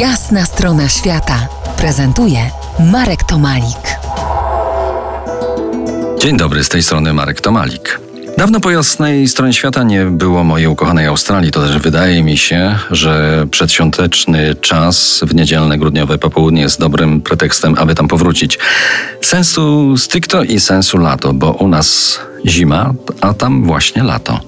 Jasna strona świata prezentuje Marek Tomalik. Dzień dobry, z tej strony Marek Tomalik. Dawno po jasnej stronie świata nie było mojej ukochanej Australii, to też wydaje mi się, że przedświąteczny czas w niedzielne grudniowe popołudnie jest dobrym pretekstem, aby tam powrócić. Sensu stricto i sensu lato, bo u nas zima, a tam właśnie lato.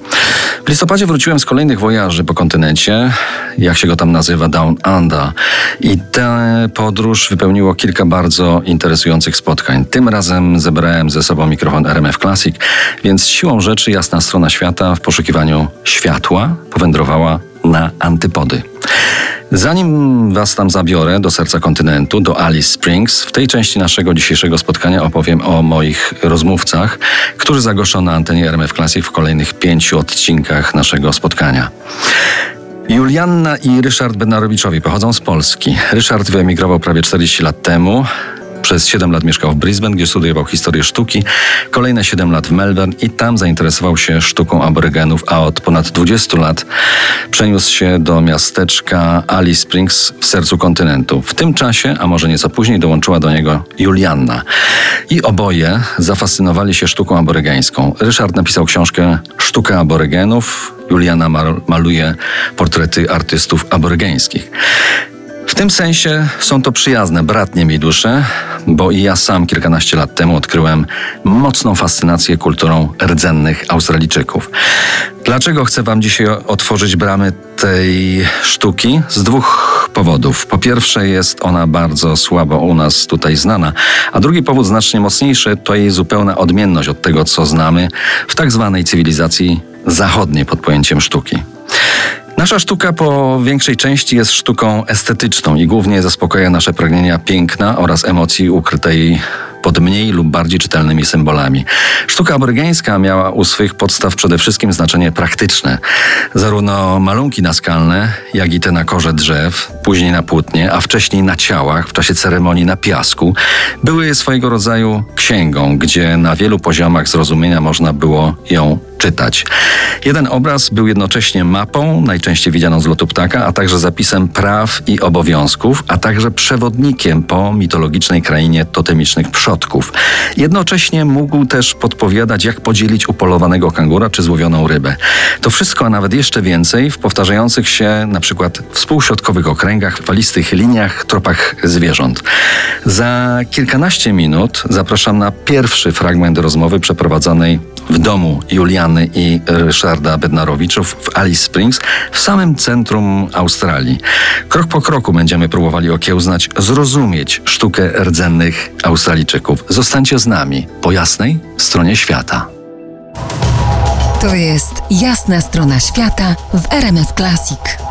W listopadzie wróciłem z kolejnych wojaży po kontynencie, jak się go tam nazywa, Down Under. I tę podróż wypełniło kilka bardzo interesujących spotkań. Tym razem zebrałem ze sobą mikrofon RMF Classic, więc siłą rzeczy jasna strona świata w poszukiwaniu światła powędrowała na antypody. Zanim Was tam zabiorę do serca kontynentu, do Alice Springs, w tej części naszego dzisiejszego spotkania opowiem o moich rozmówcach, którzy zagoszczą na antenie RMF Classic w kolejnych pięciu odcinkach naszego spotkania. Julianna i Ryszard Bednarowiczowi pochodzą z Polski. Ryszard wyemigrował prawie 40 lat temu. Przez 7 lat mieszkał w Brisbane, gdzie studiował historię sztuki, kolejne 7 lat w Melbourne i tam zainteresował się sztuką aborygenów, a od ponad 20 lat przeniósł się do miasteczka Alice Springs w sercu kontynentu. W tym czasie, a może nieco później, dołączyła do niego Julianna. I oboje zafascynowali się sztuką aborygeńską. Ryszard napisał książkę Sztuka aborygenów, Juliana maluje portrety artystów aborygeńskich. W tym sensie są to przyjazne, bratnie mi dusze, bo i ja sam kilkanaście lat temu odkryłem mocną fascynację kulturą rdzennych Australijczyków. Dlaczego chcę Wam dzisiaj otworzyć bramy tej sztuki? Z dwóch powodów. Po pierwsze, jest ona bardzo słabo u nas tutaj znana, a drugi powód, znacznie mocniejszy, to jej zupełna odmienność od tego, co znamy w tak zwanej cywilizacji zachodniej pod pojęciem sztuki. Nasza sztuka po większej części jest sztuką estetyczną i głównie zaspokaja nasze pragnienia piękna oraz emocji ukrytej pod mniej lub bardziej czytelnymi symbolami. Sztuka aborygeńska miała u swych podstaw przede wszystkim znaczenie praktyczne. Zarówno malunki naskalne, jak i te na korze drzew, później na płótnie, a wcześniej na ciałach w czasie ceremonii na piasku, były swojego rodzaju księgą, gdzie na wielu poziomach zrozumienia można było ją czytać. Jeden obraz był jednocześnie mapą, najczęściej widzianą z lotu ptaka, a także zapisem praw i obowiązków, a także przewodnikiem po mitologicznej krainie totemicznych przodków. Jednocześnie mógł też podpowiadać, jak podzielić upolowanego kangura czy złowioną rybę. To wszystko, a nawet jeszcze więcej w powtarzających się na przykład współśrodkowych okręgach, falistych liniach, tropach zwierząt. Za kilkanaście minut zapraszam na pierwszy fragment rozmowy przeprowadzonej w domu Juliany i Ryszarda Bednarowiczów w Alice Springs, w samym centrum Australii. Krok po kroku będziemy próbowali okiełznać, zrozumieć sztukę rdzennych Australijczyków. Zostańcie z nami po jasnej stronie świata. To jest jasna strona świata w RMS Classic.